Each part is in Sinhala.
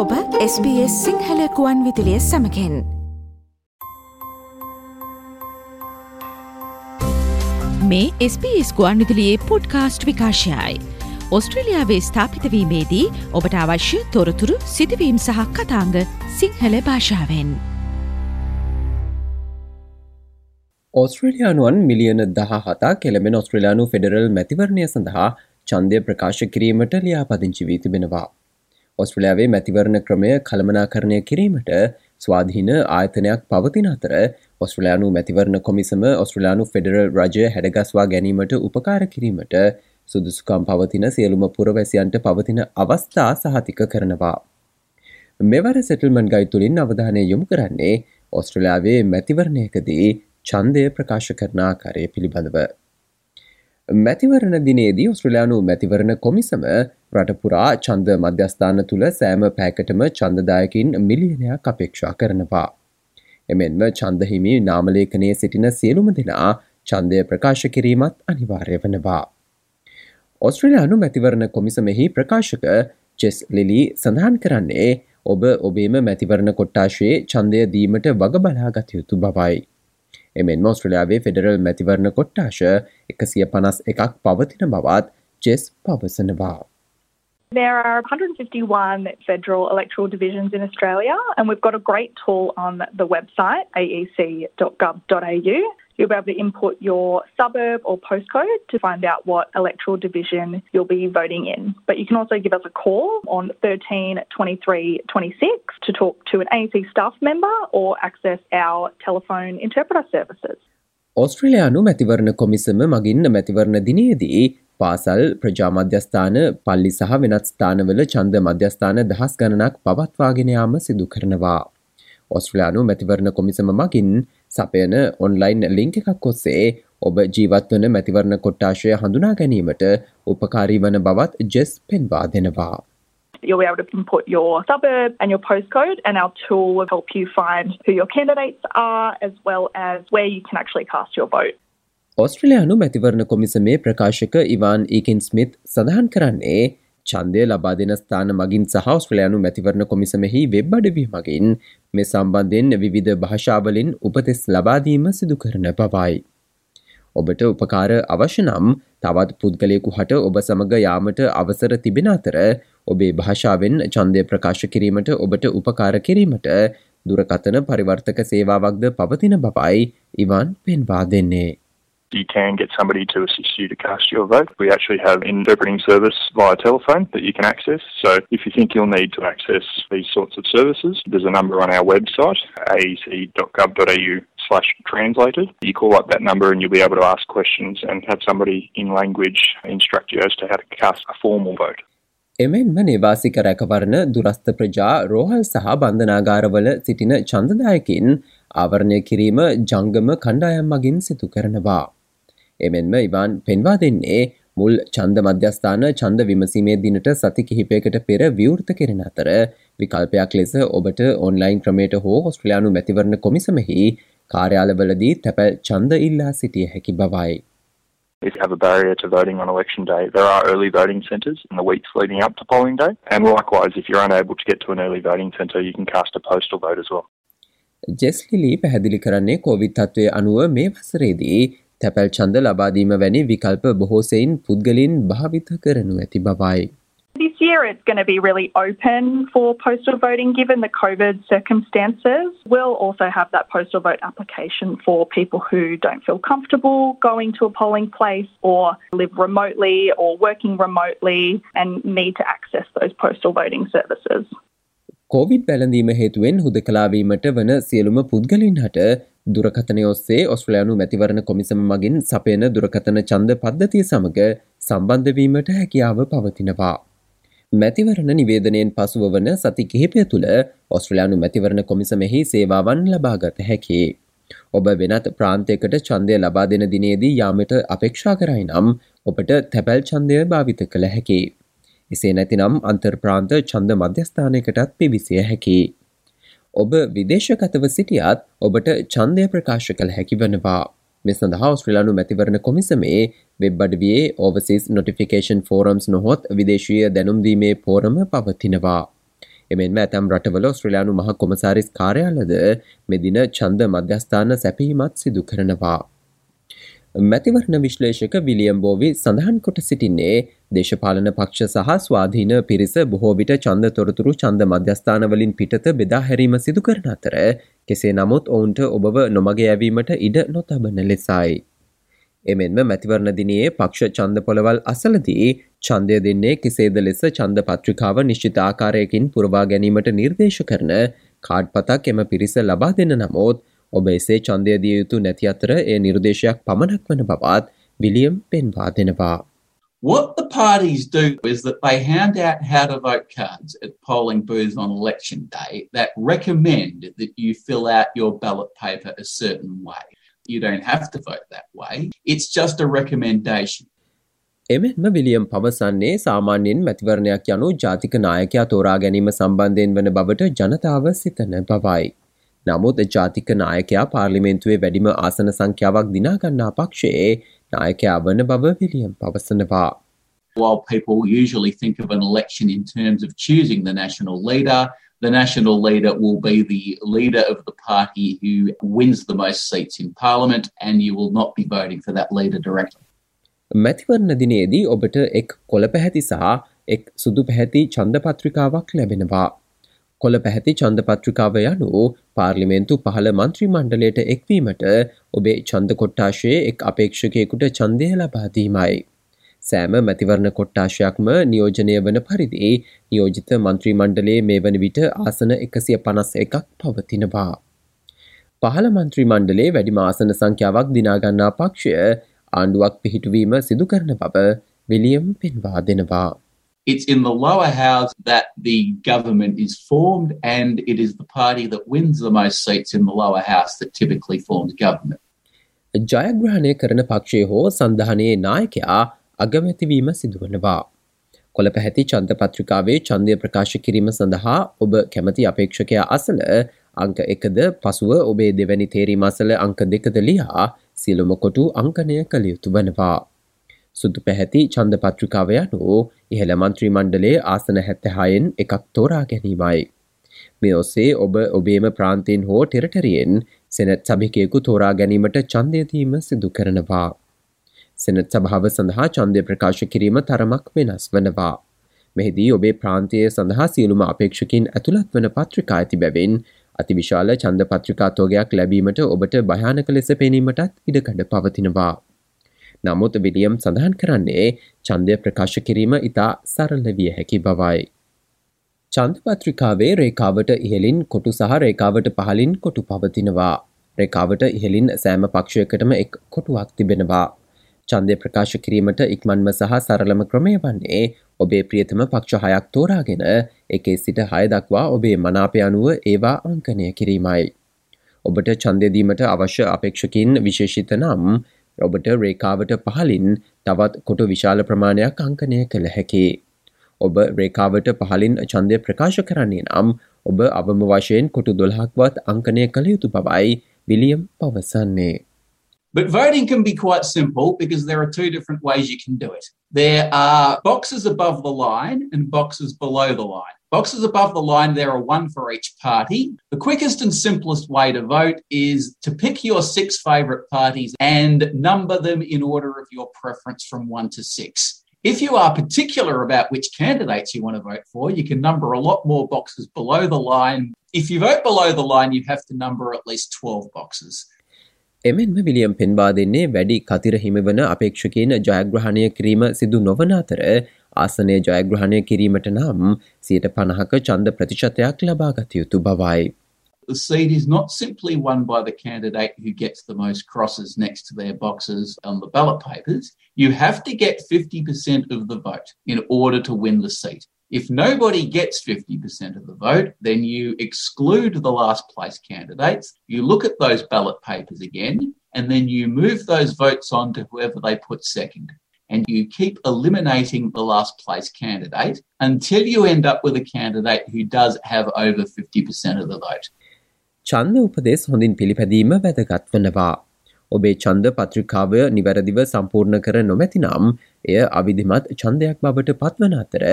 ඔබ SBS සිංහල කුවන් විදිලිය සමකෙන් මේ SBS ගුවන් විදිලියේ පොඩ්කාස්ට් විකාශයයි. ඔස්ට්‍රලියාවේ ස්ථාපිතවීමේදී ඔබට අවශ්‍ය තොරතුරු සිදුවීම් සහ කතාංග සිංහල භාෂාවෙන්. ඔස්ට්‍රලයානුවන් මිලියන දහ හතා කෙළමෙන ඔස්ට්‍රලයානු ෆෙඩරල් මැතිවරණය සඳහා චන්දය ප්‍රකාශ කිරීමට ලියාපදිංචි වී තිබෙනවා. ඔස්ට්‍රලයාාවේ මැතිවරණ ක්‍රමය කළමනාකරණය කිරීමට ස්වාධීන ආයතනයක් පවතින අතර ඔස්ට්‍රලයානු මැතිවරණ කොමිසම ඔස්ට්‍රලයානු ෆෙඩරල් රජය හැඩගස්වා ගැනීමට උපකාර කිරීමට සුදුසුකම් පවතින සියලුම පුරවැසියන්ට පවතින අවස්ථා සහතික කරනවා. මෙවර සෙටල්මන් ගයි තුළින් අවධානය යොමු කරන්නේ ඔස්ට්‍රලයාාවේ මැතිවරණයකදී චන්දය ප්‍රකාශ කරනාකාරය පිළිබඳව. මැතිවරණ දිනේදී ඔස්ට්‍රලයානු මැතිවරණ කොමිසම රටපුරා චන්ද මධ්‍යස්ථාන තුළ සෑම පැකටම චන්දදායකින් මිලියනයක් අපේක්ෂා කරනවා. එමෙන්ම චන්දහිමි නාමලේඛනයේ සිටින සියලුම දෙනා චන්දය ප්‍රකාශ කිරීමත් අනිවාර්ය වනවා. ඔස්ට්‍රලයානු මැතිවරණ කොමිසමෙහි ප්‍රකාශක චෙස් ලිලි සඳහන් කරන්නේ ඔබ ඔබේම මැතිවරණ කොට්ටාශයේ චන්දය දීමට වග බලාගත යුතු බවයි. එමෙන් මෝස්ට්‍රලයාාවේ ෆෙඩරල් මැතිවරණ කොට්ටාශ එකසිය පනස් එකක් පවතින බවත් ජෙස් පවසනවා. There are 151 federal electoral divisions in Australia, and we've got a great tool on the website, aec.gov.au. You'll be able to input your suburb or postcode to find out what electoral division you'll be voting in. But you can also give us a call on 13 23 26 to talk to an AEC staff member or access our telephone interpreter services. ඔස්ට්‍රලයානු මැතිවරණ කොමිසම මගින්න මැතිවරණ දිනයේදී පාසල් ප්‍රජා මධ්‍යස්ථාන පල්ලි සහ වෙනත් ස්ථානවල චන්ද මධ්‍යස්ථාන දහස් ගණනක් පවත්වාගෙනයාම සිදු කරනවා. ඔස්ට්‍රලයානු මැතිවරණ කොමිසම මගින් සපයන ඔන්ලයින් ලිංක එකක් ඔස්සේ ඔබ ජීවත්වන මැතිවරණ කොට්ටාශය හඳුනා ගැනීමට උපකාරී වන බවත් ජෙස් පෙන්වා දෙනවා. You'll be able to input your suburb and your postcode, and our tool will help you find who your candidates are as well as where you can actually cast your vote. ඔස්ට්‍රලයානු මැතිවරණ කොමිසමේ ප්‍රකාශක ඉවාන් ඒකින් ස්මිත් සඳහන් කරන්නේ චන්දය ලබා දෙන ස්ථාන මගින් සහ ඔස්ට්‍රලයානු මැතිවරණ කොමිසමෙහි වෙබ් අඩවී මගින් මේ සම්බන්ධයෙන් විවිධ භාෂාවලින් උපතෙස් ලබාදීම සිදු කරන බවයි. ඔබට උපකාර අවශ්‍ය නම් තවත් පුද්ගලයෙකු හට ඔබ සමඟ යාමට අවසර තිබෙන අතර ඔබේ භාෂාවෙන් චන්දය ප්‍රකාශ කිරීමට ඔබට උපකාර කිරීමට දුරකතන පරිවර්තක සේවාවක්ද පවතින බවයි ඉවන් පෙන්වා දෙන්නේ. you can get somebody to assist you to cast your vote. We actually have an interpreting service via telephone that you can access. So if you think you'll need to access these sorts of services, there's a number on our website, aec.gov.au slash translated. You call up that number and you'll be able to ask questions and have somebody in language instruct you as to how to cast a formal vote. එමෙන්ම නිවාසික රැකවරණ දුරස්ථ ප්‍රජා රෝහල් සහ බන්ධනාගාරවල සිටින චන්දදායකින් ආවරණය කිරීම ජංගම කණ්ඩායම් මගින් සිතු කරනවා. එමෙන්ම ඉවාන් පෙන්වා දෙන්නේ මුල් චන්ද මධ්‍යස්ථාන චන්ද විමසීමේ දිනට සති කිහිපයකට පෙර විවෘත කෙරෙන අතර විකල්පයක් ලෙස ඔබට ඔන්ලයින් ක්‍රමයට හෝ ඔස්ට්‍රලයානු මැතිවරණ කොමිසමහි කාර්යාලවලදී තැපැල් චන්ද ඉල්ලා සිටිය හැකි බවයි. If you have a barrier to voting on election day, there are early voting centres in the weeks leading up to polling day. And likewise, if you're unable to get to an early voting centre, you can cast a postal vote as well. ජෙස්ලිලි පැහැදිලි කරන්නේ කොවිත් තත්ත්වය අනුව මේ වසරේදී තැපැල් චන්ද ලබාදීම වැනි විකල්ප බොහෝසයින් පුද්ගලින් භාවිත කරනු ඇති බවයි. This year it's going to be really open for postal voting given the COVID circumstances. We'll also have that postal vote application for people who don't feel comfortable going to a polling place or live remotely or working remotely and need to access those postal voting services. Covid පැළඳීම හේතුවෙන් හුද කලාවීමට වන සියලුම පුද්ගලින් හට දුරකතනය ඔස්සේ ඔස්ට්‍රලයානු මැතිවරණ කොමිසම මගින් සපයන දුරකතන චන්ද පද්ධතිය සමඟ සම්බන්ධවීමට හැකියාව පවතිනවා. මැතිවරණ නිවේදනයෙන් පසුව වන සති කිහිපය තුළ ඔස්ට්‍රලයානු මැතිවරණ කොමිසමෙහි සේවාවන් ලබාගත හැකි. ඔබ වෙනත් ප්‍රාන්තයකට චන්දය ලබා දෙන දිනේදී යාමට අපේක්ෂා කරයි නම් ඔබට තැපැල් චන්දය භාවිත කළ හැකි. එසේ නැතිනම් අන්තර්ප්‍රාන්ත චන්ද මධ්‍යස්ථානයකටත් පිවිසිය හැකි. ඔබ විදේශගතව සිටියත් ඔබට චන්දය ප්‍රකාශ කළ හැකි වනවා. මෙ සඳහා ස්ත්‍රලානු මැතිවරණ කොමිසමේ වෙබ්බඩවියේ ඕවසිස් නොටිෆිකේෂන් ෆෝරම්ස් නොහොත් විදේශීය දැනුම්දීමේ පෝරම පවතිනවා. එමෙන්ම ඇතැම් රටවල ස්ත්‍රලයානු මහ කොමසාරිස් කාර්යාලද මෙදින චන්ද මධ්‍යස්ථාන සැපීමත් සිදු කරනවා. මැතිවරණ විශ්ලේෂක විලියම් බෝවි සඳහන් කොට සිටින්නේ දේශපාලන පක්ෂ සහ ස්වාධීන පිරිස බොහෝවිට චන්ද තොරතුරු චන්ද මධ්‍යස්ථානවලින් පිටත බෙදා හැරීම සිදු කරන අතර කෙසේ නමුත් ඔවුන්ට ඔබව නොමග යැවීමට ඉඩ නොතබන ලෙසයි. එමෙන්ම මැතිවරණ දිනයේ පක්ෂ චන්ද පොළවල් අසලදී චන්දය දෙන්නේ කෙසේද ලෙස චන්ද පත්‍රිකාව නිශ්චිත ආකාරයකින් පුරවා ගැනීමට නිර්දේශ කරන කාඩ් පතක් එම පිරිස ලබා දෙන්න නමුත් ඔබ එසේ චන්දය දිය යුතු නැති අතර ඒ නිර්දේශයක් පමණක් වන බවත් විලියම් පෙන්වා දෙනවා. What the parties do is that they hand out how to vote cards at polling booths on election day that recommend that you fill out your ballot paper a certain way. You don't have to vote that way. It's just a recommendation. එමෙන්ම විලියම් පවසන්නේ සාමාන්‍යයෙන් මැතිවරණයක් යනු ජාතික නායකයා තෝරා ගැනීම සම්බන්ධයෙන් වන බවට ජනතාව සිතන බවයි. නමුත් ජාතික නායකයා පාර්ලිමේන්තුවේ වැඩිම ආසන සංඛ්‍යාවක් දිනාගන්නා පක්ෂයේ නායකයා වන බව විලියම් පවසනවා. While people usually think of an election in terms of choosing the national leader, the national leader will be the leader of the party who wins the most seats in parliament, and you will not be voting for that leader directly. මැතිවරණ දිනේදී ඔබට එක් කොළ පැහැති සහ එක් සුදු පැහැති චන්දපත්‍රිකාවක් ලැබෙනවා. කොළ පැහැති චන්දපත්‍රිකාව යනු පාර්ලිමේන්තු පහළ මන්ත්‍රී මණ්ඩලයට එක්වීමට ඔබේ චන්ද කොට්ටාශයේ එක් අපේක්ෂකයෙකුට චන්දය ලබාදීමයි. සෑම මැතිවරණ කොට්ටාශයක්ම නියෝජනය වන පරිදි නියෝජිත මන්ත්‍රී මණ්ඩලේ මේ වන විට ආසන එකසිය පනස් එකක් පවතිනවා. පහළ මන්ත්‍රී මණ්ඩලේ වැඩි මාසන සංඛ්‍යාවක් දිනාගන්නා පක්ෂය ආණ්ඩුවක් පිහිටුවීම සිදු කරන බව විලියම් පෙන්වා දෙනවා. It's in the lower house that the government is formed, and it is the party that wins the most seats in the lower house that typically forms government. ජයග්‍රහණය කරන පක්ෂය හෝ සඳහනයේ නායකයා අගමැතිවීම සිදුවනවා. කොළ පැහැති චන්ද පත්‍රිකාවේ චන්දය ප්‍රකාශ කිරීම සඳහා ඔබ කැමති අපේක්ෂකයා අසල අංක එකද පසුව ඔබේ දෙවැනි තේරීම අසල අංක දෙකද ලියා සියලුම කොටු අංකනය කළ යුතු වනවා. සුදු පැහැති චන්ද පත්‍රිකාව යනු ඉහළ මන්ත්‍රී මණ්ඩලේ ආසන හැත්තහායෙන් එකක් තෝරා ගැනීමයි. මේ ඔස්සේ ඔබ ඔබේම ප්‍රාන්තයෙන් හෝ ටෙරටරියෙන් සෙනත් සභිකයෙකු තෝරා ගැනීමට චන්දයදීම සිදු කරනවා. සෙනත් සභාව සඳහා චන්දය ප්‍රකාශ කිරීම තරමක් වෙනස් වනවා. මෙහිදී ඔබේ ප්‍රාන්තය සඳහා සියලුම අපේක්ෂකින් ඇතුළත් වන පත්‍රිකා ඇති බැවින් අතිවිශාල චන්ද පත්‍රිකාතෝගයක් ලැබීමට ඔබට භයානක ලෙස පෙනීමටත් ඉඩකඩ පවතිනවා. නමුත් විලියම් සඳහන් කරන්නේ චන්දය ප්‍රකාශ කිරීම ඉතා සරල විය හැකි බවයි. චන්දපත්‍රිකාවේ රේකාවට ඉහලින් කොටු සහ රේකාවට පහලින් කොටු පවතිනවා. රේකාවට ඉහලින් සෑම පක්ෂයකටම එක් කොටුවක් තිබෙනවා. චන්දය ප්‍රකාශ කිරීමට ඉක්මන්ම සහ සරලම ක්‍රමය වන්නේ ඔබේ ප්‍රියතම පක්ෂ හයක් තෝරාගෙන එකේ සිට හය දක්වා ඔබේ මනාපය අනුව ඒවා අංකනය කිරීමයි. ඔබට චන්දයදීමට අවශ්‍ය අපේක්ෂකින් විශේෂිත නම් ඔබට රේකාවට පහලින් තවත් කොට විශාල ප්‍රමාණයක් අංකනය කළ හැකි. ඔබ රේකාවට පහලින් චන්දය ප්‍රකාශ කරන්නේ නම් ඔබ අවම වශයෙන් කොටු දොල්හක්වත් අංකනය කළ යුතු බවයි විලියම් පවසන්නේ. But voting can be quite simple because there are two different ways you can do it. There are boxes above the line and boxes below the line. Boxes above the line, there are one for each party. The quickest and simplest way to vote is to pick your six favourite parties and number them in order of your preference from one to six. If you are particular about which candidates you want to vote for, you can number a lot more boxes below the line. If you vote below the line, you have to number at least 12 boxes. එමෙන්ම විලියම් පෙන්වා දෙන්නේ වැඩි කතිර හිමිවන අපේක්ෂකයෙන් ජයග්‍රහණය කිරීම සිදු නොවන අතර ආසනය ජයග්‍රහණය කිරීමට නම් සියට පණහක චන්ද ප්‍රතිශතයක් ලබාගත යුතු බවයි. The seat is not simply won by the candidate who gets the most crosses next to their boxes on the ballot papers. You have to get 50% of the vote in order to win the seat. If nobody gets 50% of the vote, then you exclude the last place candidates. You look at those ballot papers again, and then you move those votes on to whoever they put second. And you keep eliminating the last place candidate until you end up with a candidate who does have over 50% of the vote. චන්ද උපදෙස් හොඳින් පිළිපැදීම වැදගත් වනවා. ඔබේ චන්ද පත්‍රිකාව නිවැරදිව සම්පූර්ණ කර නොමැතිනම් එය අවිධිමත් චන්දයක් බවට පත්වන අතර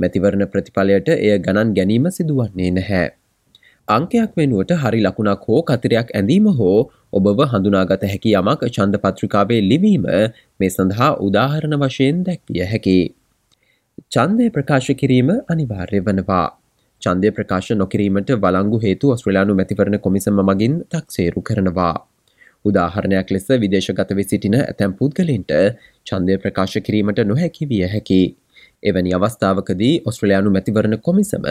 මැතිවරණ ප්‍රතිඵලයට එය ගණන් ගැනීම සිදුවන්නේ නැහැ. අංකයක් වෙනුවට හරි ලකුණක් හෝ කතරයක් ඇඳීම හෝ ඔබව හඳුනාගත හැකි යමක් චන්ද පත්‍රිකාවේ ලිවීම මේ සඳහා උදාහරණ වශයෙන් දැක්විය හැකි. චන්දය ප්‍රකාශ කිරීම අනිවාර්ය වනවා. චන්දය ප්‍රකාශ නොකිරීමට වලංගු හේතු ඔස්ට්‍රලයානු මැතිවරණ කොමිසම මගින් තක්සේරු කරනවා. උදාහරණයක් ලෙස විදේශගතව සිටින ඇතැම් පුද්ගලින්ට චන්දය ප්‍රකාශ කිරීමට නොහැකි විය හැකි. එවැනි අවස්ථාවකදී ඔස්ට්‍රලයානු මැතිවරණ කොමිසම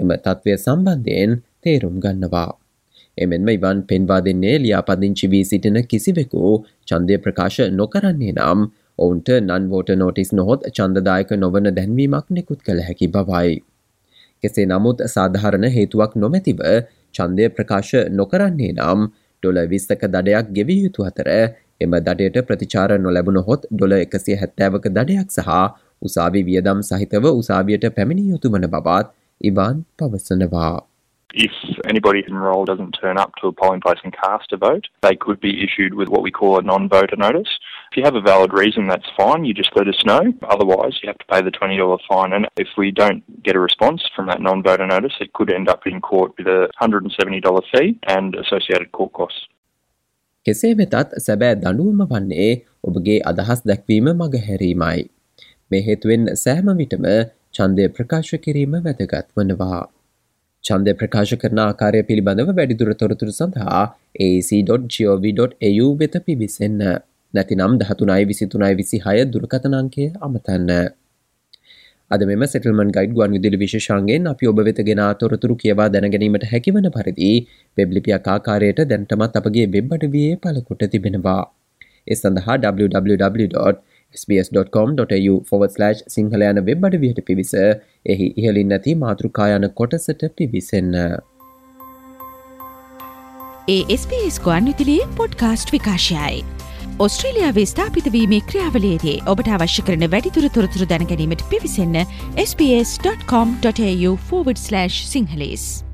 එම තත්ත්වය සම්බන්ධයෙන් තේරුම් ගන්නවා. එමෙන්ම ඉවන් පෙන්වා දෙන්නේ ලියාපදිංචි වී සිටින කිසිවෙකු චන්දය ප්‍රකාශ නොකරන්නේ නම් ඔවුන්ට නන්වෝට නෝටිස් නොහොත් චන්දදායක නොවන දැන්වීමක් නිකුත් කළ හැකි බවයි. කෙසේ නමුත් සාධාරණ හේතුවක් නොමැතිව චන්දය ප්‍රකාශ නොකරන්නේ නම් ඩොල විස්සක දඩයක් ගෙවිය යුතු අතර එම දඩයට ප්‍රතිචාර නොලැබුණහොත් ඩොල එකසිය හැත්තෑවක දඩයක් සහ උසාවි වියදම් සහිතව උසාවියට පැමිණි යුතු වන බවත් ඉවාන් පවසනවා. If anybody enrolled doesn't turn up to a polling place and cast a vote, they could be issued with what we call a non-voter notice. If you have a valid reason, that's fine. You just let us know. Otherwise, you have to pay the $20 fine. And if we don't get a response from that non-voter notice, it could end up in court with a $170 fee and associated court costs. කෙසේ වෙතත් සැබෑ දඩුවම වන්නේ ඔබගේ අදහස් දැක්වීම මගහැරීමයි. මේ හේතුවෙන් සෑම විටම චන්දය ප්‍රකාශ කිරීම වැදගත් වනවා. චන්දය ප්‍රකාශ කරන ආකාරය පිළිබඳව වැඩිදුර තොරතුරු සඳහා ac.gov.au වෙත පිවිසන්න. නැතිනම් දහතුනයි විසිතුනයි විසි හය දුරකතනංකය අමතන්න. අද මෙම සෙටල්මන් ගයිඩ් ගුවන් විදිලි විශෂන්ගෙන් අපි ඔබ වෙත ගෙන තොරතුරු කියවා දැනගැනීමට හැකිවන පරිදි වෙබ්ලිපියක් ආකාරයට දැන්ටමත් අපගේ වෙබ්බට විය පලකොට තිබෙනවා. එ සඳහා www.sbs.com.au forward/ සිංහල යන වෙබ් අඩවියට පිවිස එහි ඉහලින් නැති මාතෘකායන කොටසට පිවිසන්න. ඒ SBS ගුවන් විදිලියේ පොඩ්කාස්ට් විකාශයයි. ඔස්ට්‍රේලියාවේ ස්ථාපිතවීමේ ක්‍රියාවලේදී ඔබට අවශ්‍ය කරන වැඩිතුර තොරතුරු දැනැනීමට පිවිසන්න SBS.com.au සිංහලස්.